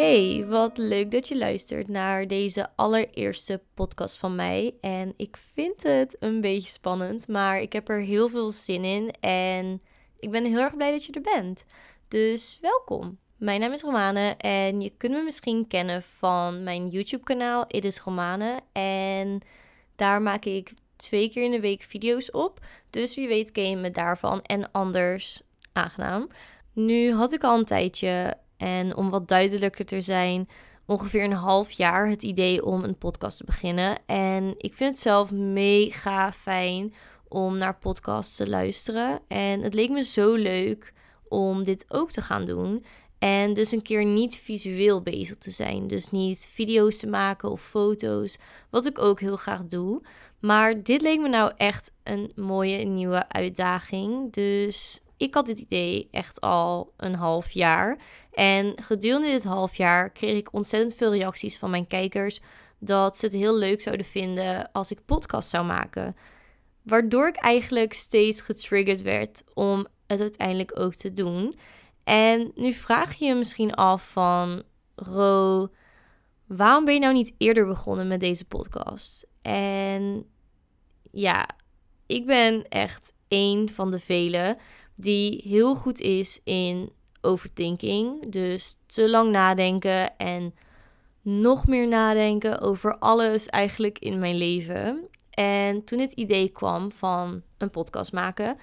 Hey, wat leuk dat je luistert naar deze allereerste podcast van mij. En ik vind het een beetje spannend, maar ik heb er heel veel zin in en ik ben heel erg blij dat je er bent. Dus welkom. Mijn naam is Romane en je kunt me misschien kennen van mijn YouTube-kanaal It is Romane. En daar maak ik twee keer in de week video's op. Dus wie weet ken je me daarvan en anders aangenaam. Nu had ik al een tijdje en om wat duidelijker te zijn, ongeveer een half jaar het idee om een podcast te beginnen. En ik vind het zelf mega fijn om naar podcasts te luisteren. En het leek me zo leuk om dit ook te gaan doen. En dus een keer niet visueel bezig te zijn. Dus niet video's te maken of foto's. Wat ik ook heel graag doe. Maar dit leek me nou echt een mooie nieuwe uitdaging. Dus ik had dit idee echt al een half jaar. En gedurende dit half jaar kreeg ik ontzettend veel reacties van mijn kijkers dat ze het heel leuk zouden vinden als ik podcast zou maken. Waardoor ik eigenlijk steeds getriggerd werd om het uiteindelijk ook te doen. En nu vraag je je misschien af van, Ro, waarom ben je nou niet eerder begonnen met deze podcast? En ja, ik ben echt één van de velen die heel goed is in overthinking. Dus te lang nadenken en nog meer nadenken over alles eigenlijk in mijn leven. En toen het idee kwam van een podcast maken,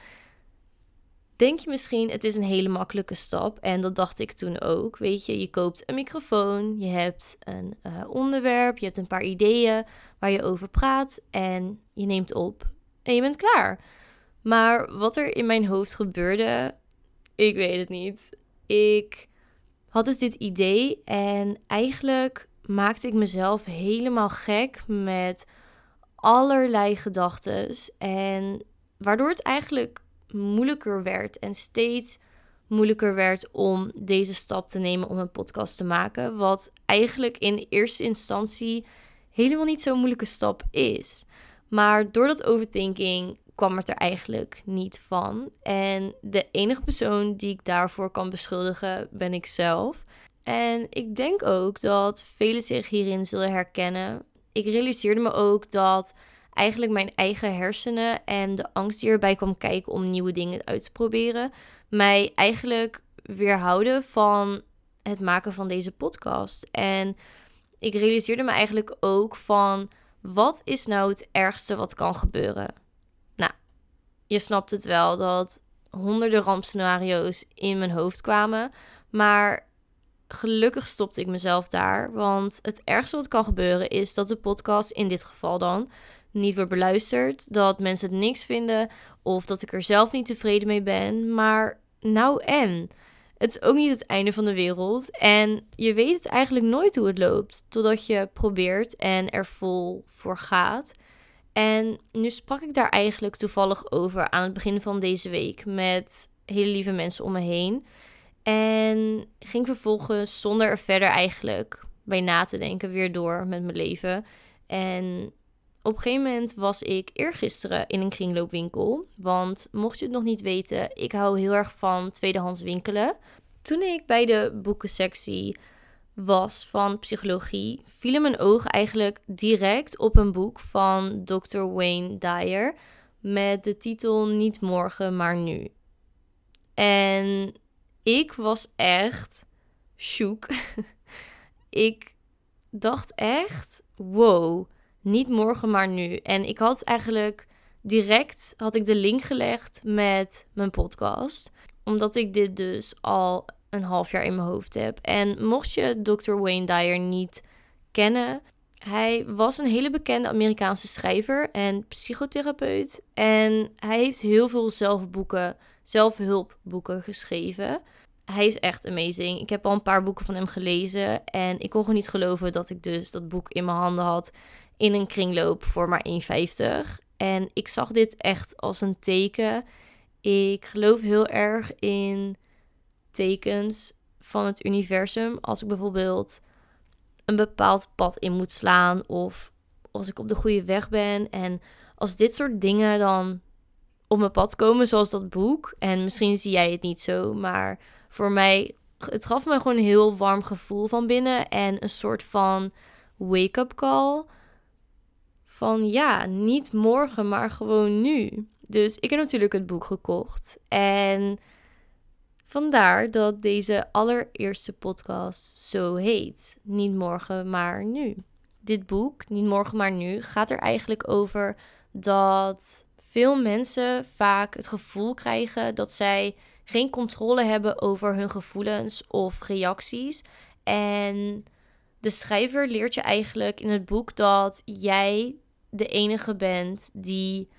denk je misschien het is een hele makkelijke stap. En dat dacht ik toen ook. Weet je, je koopt een microfoon, je hebt een uh, onderwerp, je hebt een paar ideeën waar je over praat en je neemt op en je bent klaar. Maar wat er in mijn hoofd gebeurde, ik weet het niet. Ik had dus dit idee en eigenlijk maakte ik mezelf helemaal gek met allerlei gedachten. En waardoor het eigenlijk moeilijker werd en steeds moeilijker werd om deze stap te nemen om een podcast te maken. Wat eigenlijk in eerste instantie helemaal niet zo'n moeilijke stap is. Maar door dat overthinking kwam het er eigenlijk niet van. En de enige persoon die ik daarvoor kan beschuldigen ben ik zelf. En ik denk ook dat velen zich hierin zullen herkennen. Ik realiseerde me ook dat eigenlijk mijn eigen hersenen en de angst die erbij kwam kijken om nieuwe dingen uit te proberen, mij eigenlijk weerhouden van het maken van deze podcast. En ik realiseerde me eigenlijk ook van wat is nou het ergste wat kan gebeuren? Je snapt het wel dat honderden rampscenario's in mijn hoofd kwamen. Maar gelukkig stopte ik mezelf daar. Want het ergste wat kan gebeuren is dat de podcast, in dit geval dan, niet wordt beluisterd. Dat mensen het niks vinden. Of dat ik er zelf niet tevreden mee ben. Maar nou en. Het is ook niet het einde van de wereld. En je weet het eigenlijk nooit hoe het loopt. Totdat je probeert en er vol voor gaat. En nu sprak ik daar eigenlijk toevallig over aan het begin van deze week met hele lieve mensen om me heen. En ging vervolgens zonder er verder eigenlijk bij na te denken weer door met mijn leven. En op een gegeven moment was ik eergisteren in een kringloopwinkel. Want mocht je het nog niet weten, ik hou heel erg van tweedehands winkelen. Toen ik bij de boekensectie was van psychologie, vielen mijn ogen eigenlijk direct op een boek van Dr. Wayne Dyer met de titel Niet morgen, maar nu. En ik was echt shook. ik dacht echt, wow, niet morgen, maar nu. En ik had eigenlijk direct had ik de link gelegd met mijn podcast, omdat ik dit dus al een half jaar in mijn hoofd heb. En mocht je Dr. Wayne Dyer niet kennen, hij was een hele bekende Amerikaanse schrijver en psychotherapeut. En hij heeft heel veel zelfboeken, zelfhulpboeken geschreven. Hij is echt amazing. Ik heb al een paar boeken van hem gelezen. En ik kon gewoon niet geloven dat ik dus dat boek in mijn handen had. In een kringloop voor maar 1,50. En ik zag dit echt als een teken. Ik geloof heel erg in tekens van het universum. Als ik bijvoorbeeld een bepaald pad in moet slaan of als ik op de goede weg ben. En als dit soort dingen dan op mijn pad komen, zoals dat boek. En misschien zie jij het niet zo, maar voor mij het gaf me gewoon een heel warm gevoel van binnen en een soort van wake-up call. Van ja, niet morgen, maar gewoon nu. Dus ik heb natuurlijk het boek gekocht. En vandaar dat deze allereerste podcast zo heet. Niet morgen, maar nu. Dit boek, Niet morgen, maar nu, gaat er eigenlijk over dat veel mensen vaak het gevoel krijgen dat zij geen controle hebben over hun gevoelens of reacties. En de schrijver leert je eigenlijk in het boek dat jij de enige bent die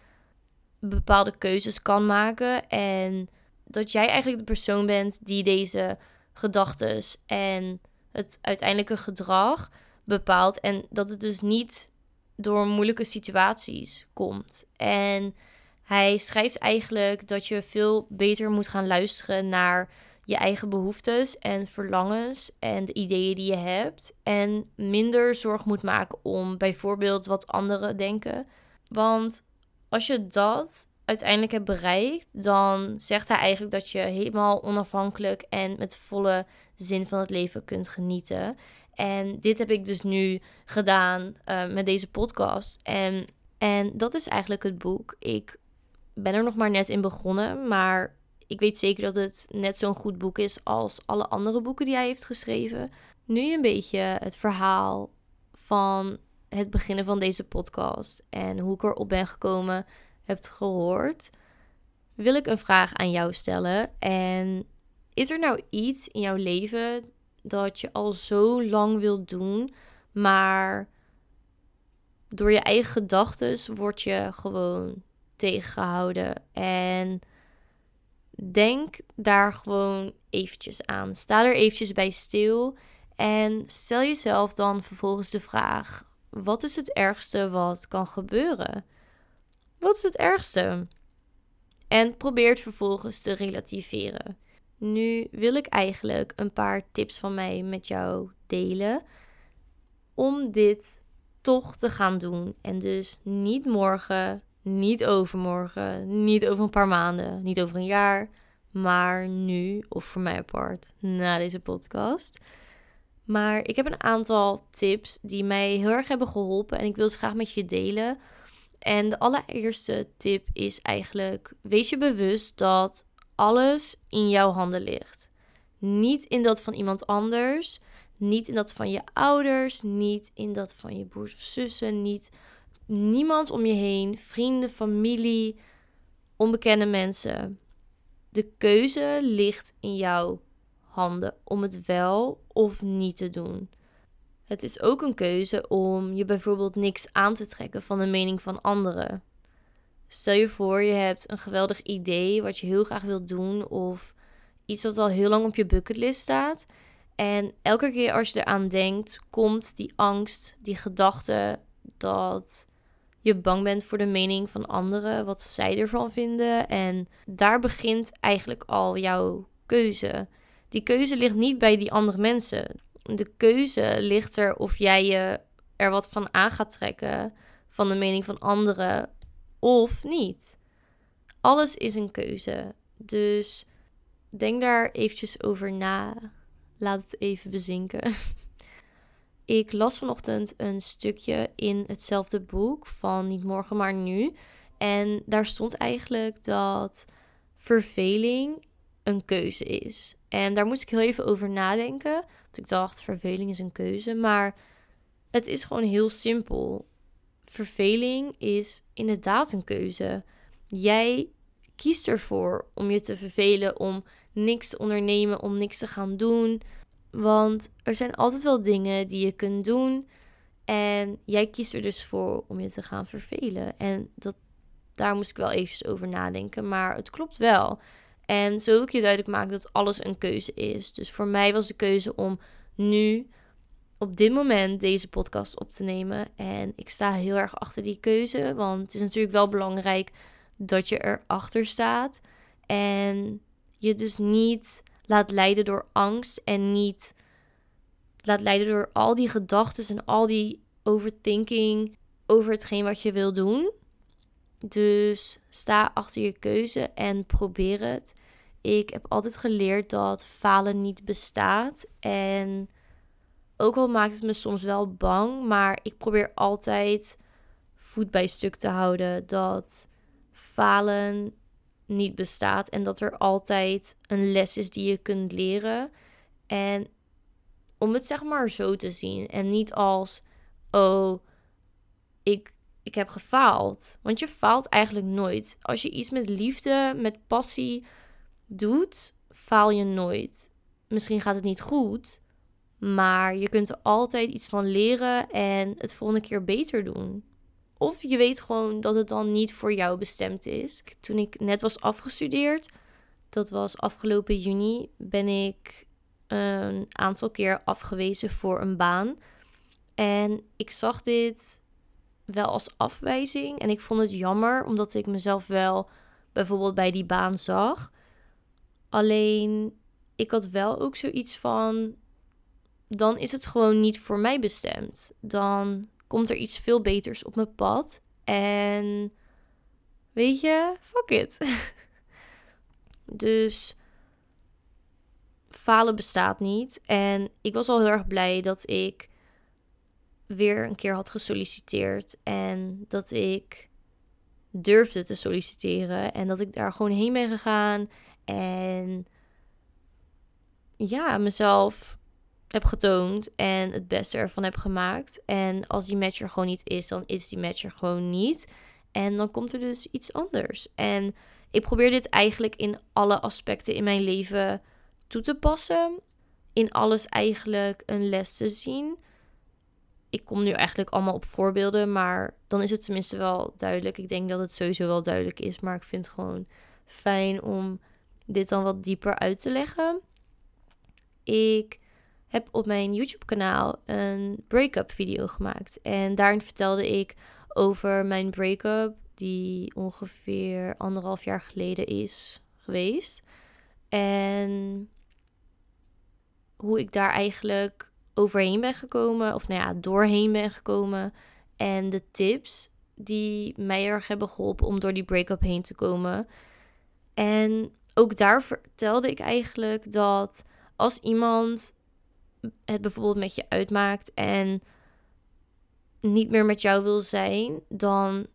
bepaalde keuzes kan maken. En dat jij eigenlijk de persoon bent die deze gedachten en het uiteindelijke gedrag bepaalt. En dat het dus niet door moeilijke situaties komt. En hij schrijft eigenlijk dat je veel beter moet gaan luisteren naar je eigen behoeftes en verlangens en de ideeën die je hebt. En minder zorg moet maken om bijvoorbeeld wat anderen denken. Want als je dat uiteindelijk hebt bereikt, dan zegt hij eigenlijk dat je helemaal onafhankelijk en met volle zin van het leven kunt genieten. En dit heb ik dus nu gedaan uh, met deze podcast. En, en dat is eigenlijk het boek. Ik ben er nog maar net in begonnen, maar ik weet zeker dat het net zo'n goed boek is als alle andere boeken die hij heeft geschreven. Nu een beetje het verhaal van het beginnen van deze podcast en hoe ik erop ben gekomen hebt gehoord, wil ik een vraag aan jou stellen. En is er nou iets in jouw leven dat je al zo lang wilt doen, maar door je eigen gedachten word je gewoon tegengehouden. En denk daar gewoon eventjes aan. Sta er eventjes bij stil en stel jezelf dan vervolgens de vraag: wat is het ergste wat kan gebeuren? Wat is het ergste? En probeer het vervolgens te relativeren. Nu wil ik eigenlijk een paar tips van mij met jou delen om dit toch te gaan doen. En dus niet morgen, niet overmorgen, niet over een paar maanden, niet over een jaar, maar nu of voor mij apart na deze podcast. Maar ik heb een aantal tips die mij heel erg hebben geholpen en ik wil ze graag met je delen. En de allereerste tip is eigenlijk: wees je bewust dat alles in jouw handen ligt. Niet in dat van iemand anders, niet in dat van je ouders, niet in dat van je broers of zussen, niet niemand om je heen, vrienden, familie, onbekende mensen. De keuze ligt in jouw handen om het wel of niet te doen. Het is ook een keuze om je bijvoorbeeld niks aan te trekken van de mening van anderen. Stel je voor, je hebt een geweldig idee wat je heel graag wilt doen of iets wat al heel lang op je bucketlist staat. En elke keer als je eraan denkt, komt die angst, die gedachte dat je bang bent voor de mening van anderen, wat zij ervan vinden. En daar begint eigenlijk al jouw keuze. Die keuze ligt niet bij die andere mensen. De keuze ligt er of jij je er wat van aan gaat trekken van de mening van anderen of niet. Alles is een keuze. Dus denk daar eventjes over na. Laat het even bezinken. Ik las vanochtend een stukje in hetzelfde boek van Niet morgen, maar nu. En daar stond eigenlijk dat verveling een keuze is. En daar moest ik heel even over nadenken. Want ik dacht, verveling is een keuze. Maar het is gewoon heel simpel. Verveling is inderdaad een keuze. Jij kiest ervoor om je te vervelen, om niks te ondernemen, om niks te gaan doen. Want er zijn altijd wel dingen die je kunt doen. En jij kiest er dus voor om je te gaan vervelen. En dat, daar moest ik wel eventjes over nadenken. Maar het klopt wel. En zo wil ik je duidelijk maken dat alles een keuze is. Dus voor mij was de keuze om nu op dit moment deze podcast op te nemen. En ik sta heel erg achter die keuze. Want het is natuurlijk wel belangrijk dat je erachter staat. En je dus niet laat leiden door angst. En niet laat leiden door al die gedachten en al die overthinking over hetgeen wat je wil doen. Dus sta achter je keuze en probeer het. Ik heb altijd geleerd dat falen niet bestaat. En ook al maakt het me soms wel bang, maar ik probeer altijd voet bij stuk te houden dat falen niet bestaat en dat er altijd een les is die je kunt leren. En om het zeg maar zo te zien en niet als oh ik ik heb gefaald. Want je faalt eigenlijk nooit. Als je iets met liefde, met passie doet, faal je nooit. Misschien gaat het niet goed, maar je kunt er altijd iets van leren en het volgende keer beter doen. Of je weet gewoon dat het dan niet voor jou bestemd is. Toen ik net was afgestudeerd, dat was afgelopen juni, ben ik een aantal keer afgewezen voor een baan. En ik zag dit wel als afwijzing. En ik vond het jammer, omdat ik mezelf wel bijvoorbeeld bij die baan zag. Alleen, ik had wel ook zoiets van: dan is het gewoon niet voor mij bestemd. Dan komt er iets veel beters op mijn pad. En weet je, fuck it. dus falen bestaat niet. En ik was al heel erg blij dat ik weer een keer had gesolliciteerd en dat ik durfde te solliciteren en dat ik daar gewoon heen ben gegaan en ja, mezelf heb getoond en het beste ervan heb gemaakt. En als die match er gewoon niet is, dan is die match er gewoon niet. En dan komt er dus iets anders. En ik probeer dit eigenlijk in alle aspecten in mijn leven toe te passen. In alles eigenlijk een les te zien ik kom nu eigenlijk allemaal op voorbeelden, maar dan is het tenminste wel duidelijk. Ik denk dat het sowieso wel duidelijk is, maar ik vind het gewoon fijn om dit dan wat dieper uit te leggen. Ik heb op mijn YouTube-kanaal een break-up video gemaakt en daarin vertelde ik over mijn break-up die ongeveer anderhalf jaar geleden is geweest. En hoe ik daar eigenlijk overheen ben gekomen, of nou ja, doorheen ben gekomen. En de tips die mij erg hebben geholpen om door die break-up heen te komen. En ook daar vertelde ik eigenlijk dat als iemand het bijvoorbeeld met je uitmaakt en niet meer met jou wil zijn, dan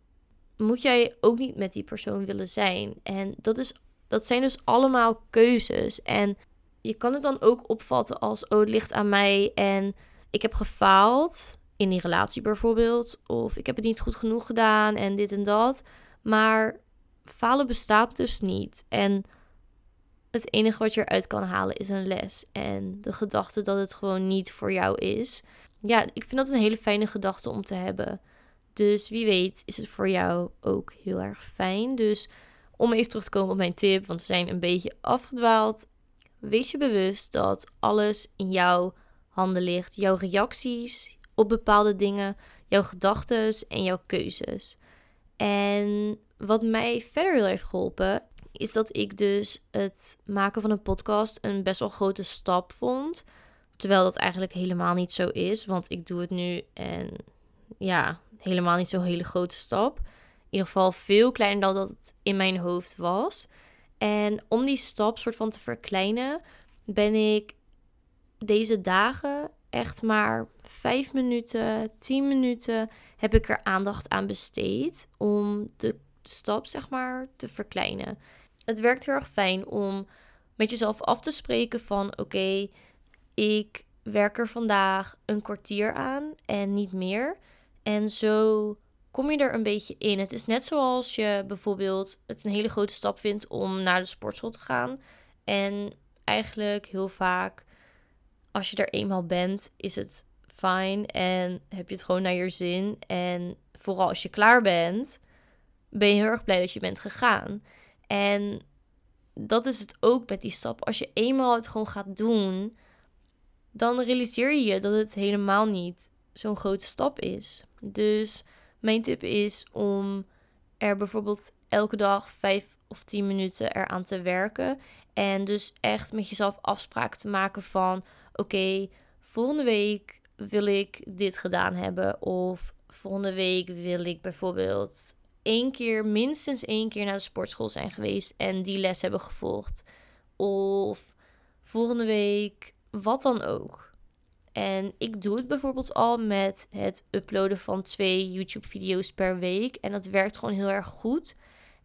moet jij ook niet met die persoon willen zijn. En dat, is, dat zijn dus allemaal keuzes. En je kan het dan ook opvatten als: oh, het ligt aan mij en ik heb gefaald in die relatie bijvoorbeeld. Of ik heb het niet goed genoeg gedaan en dit en dat. Maar falen bestaat dus niet. En het enige wat je eruit kan halen is een les. En de gedachte dat het gewoon niet voor jou is. Ja, ik vind dat een hele fijne gedachte om te hebben. Dus wie weet is het voor jou ook heel erg fijn. Dus om even terug te komen op mijn tip, want we zijn een beetje afgedwaald. Wees je bewust dat alles in jouw handen ligt. Jouw reacties op bepaalde dingen, jouw gedachten en jouw keuzes. En wat mij verder heel heeft geholpen, is dat ik dus het maken van een podcast een best wel grote stap vond. Terwijl dat eigenlijk helemaal niet zo is, want ik doe het nu en ja, helemaal niet zo'n hele grote stap. In ieder geval veel kleiner dan dat het in mijn hoofd was. En om die stap soort van te verkleinen, ben ik deze dagen echt maar vijf minuten, tien minuten heb ik er aandacht aan besteed om de stap zeg maar te verkleinen. Het werkt heel erg fijn om met jezelf af te spreken van oké, ik werk er vandaag een kwartier aan en niet meer. En zo kom je er een beetje in. Het is net zoals je bijvoorbeeld het een hele grote stap vindt om naar de sportschool te gaan. En eigenlijk heel vaak, als je er eenmaal bent, is het fijn en heb je het gewoon naar je zin. En vooral als je klaar bent, ben je heel erg blij dat je bent gegaan. En dat is het ook met die stap. Als je eenmaal het gewoon gaat doen, dan realiseer je je dat het helemaal niet zo'n grote stap is. Dus mijn tip is om er bijvoorbeeld elke dag 5 of 10 minuten eraan te werken. En dus echt met jezelf afspraken te maken van: oké, volgende week wil ik dit gedaan hebben. Of volgende week wil ik bijvoorbeeld één keer, minstens één keer naar de sportschool zijn geweest en die les hebben gevolgd. of volgende week, wat dan ook. En ik doe het bijvoorbeeld al met het uploaden van twee YouTube-video's per week. En dat werkt gewoon heel erg goed.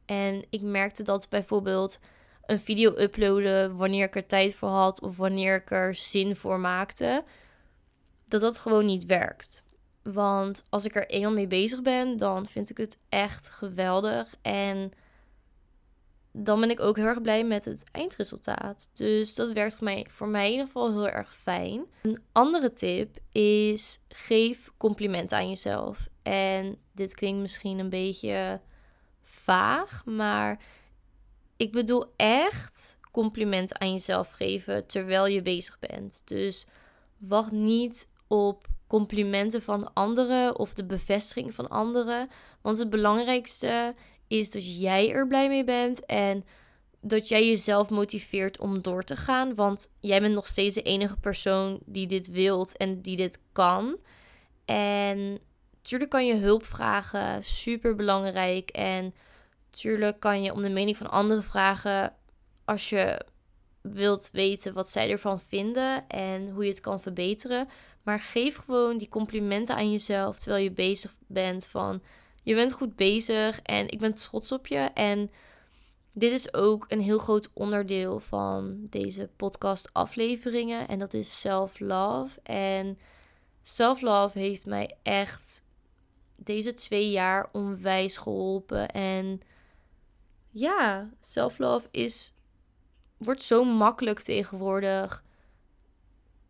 En ik merkte dat bijvoorbeeld een video uploaden wanneer ik er tijd voor had of wanneer ik er zin voor maakte, dat dat gewoon niet werkt. Want als ik er eenmaal mee bezig ben, dan vind ik het echt geweldig. En dan ben ik ook heel erg blij met het eindresultaat. Dus dat werkt voor mij, voor mij in ieder geval heel erg fijn. Een andere tip is geef complimenten aan jezelf. En dit klinkt misschien een beetje vaag, maar ik bedoel echt complimenten aan jezelf geven terwijl je bezig bent. Dus wacht niet op complimenten van anderen of de bevestiging van anderen. Want het belangrijkste is dat jij er blij mee bent en dat jij jezelf motiveert om door te gaan. Want jij bent nog steeds de enige persoon die dit wilt en die dit kan. En natuurlijk kan je hulp vragen, super belangrijk. En natuurlijk kan je om de mening van anderen vragen als je wilt weten wat zij ervan vinden en hoe je het kan verbeteren. Maar geef gewoon die complimenten aan jezelf terwijl je bezig bent van je bent goed bezig en ik ben trots op je. En dit is ook een heel groot onderdeel van deze podcast afleveringen en dat is self-love. En self-love heeft mij echt deze twee jaar onwijs geholpen en ja, self-love is wordt zo makkelijk tegenwoordig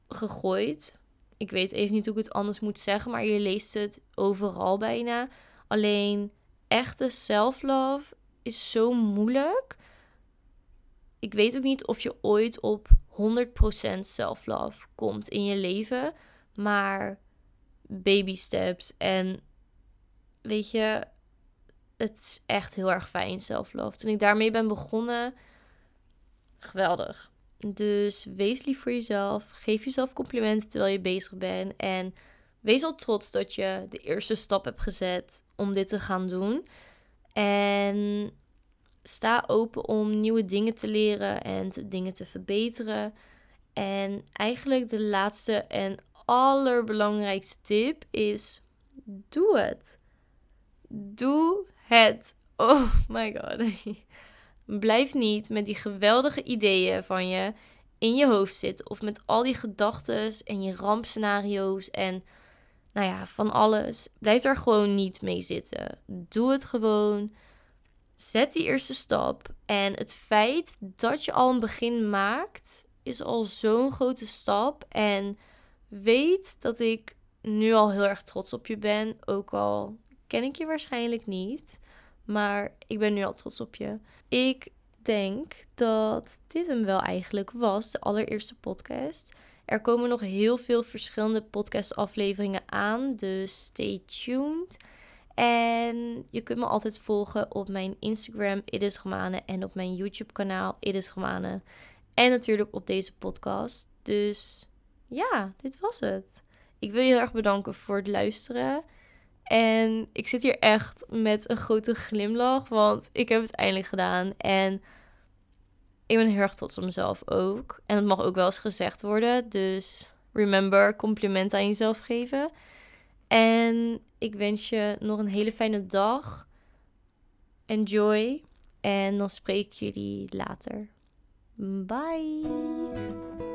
gegooid. Ik weet even niet hoe ik het anders moet zeggen, maar je leest het overal bijna. Alleen echte self-love is zo moeilijk. Ik weet ook niet of je ooit op 100% self-love komt in je leven, maar baby steps en weet je, het is echt heel erg fijn self-love. Toen ik daarmee ben begonnen, geweldig. Dus wees lief voor jezelf. Geef jezelf complimenten terwijl je bezig bent. En wees al trots dat je de eerste stap hebt gezet om dit te gaan doen. En sta open om nieuwe dingen te leren en dingen te verbeteren. En eigenlijk de laatste en allerbelangrijkste tip is: doe het. Doe het. Oh my god. Blijf niet met die geweldige ideeën van je in je hoofd zitten. Of met al die gedachten en je rampscenario's en nou ja, van alles. Blijf er gewoon niet mee zitten. Doe het gewoon. Zet die eerste stap. En het feit dat je al een begin maakt, is al zo'n grote stap. En weet dat ik nu al heel erg trots op je ben. Ook al ken ik je waarschijnlijk niet. Maar ik ben nu al trots op je. Ik denk dat dit hem wel eigenlijk was, de allereerste podcast. Er komen nog heel veel verschillende podcastafleveringen aan, dus stay tuned. En je kunt me altijd volgen op mijn Instagram, It en op mijn YouTube kanaal, It En natuurlijk op deze podcast. Dus ja, dit was het. Ik wil je heel erg bedanken voor het luisteren. En ik zit hier echt met een grote glimlach, want ik heb het eindelijk gedaan. En ik ben heel erg trots op mezelf ook. En het mag ook wel eens gezegd worden. Dus remember, compliment aan jezelf geven. En ik wens je nog een hele fijne dag. Enjoy. En dan spreek ik jullie later. Bye.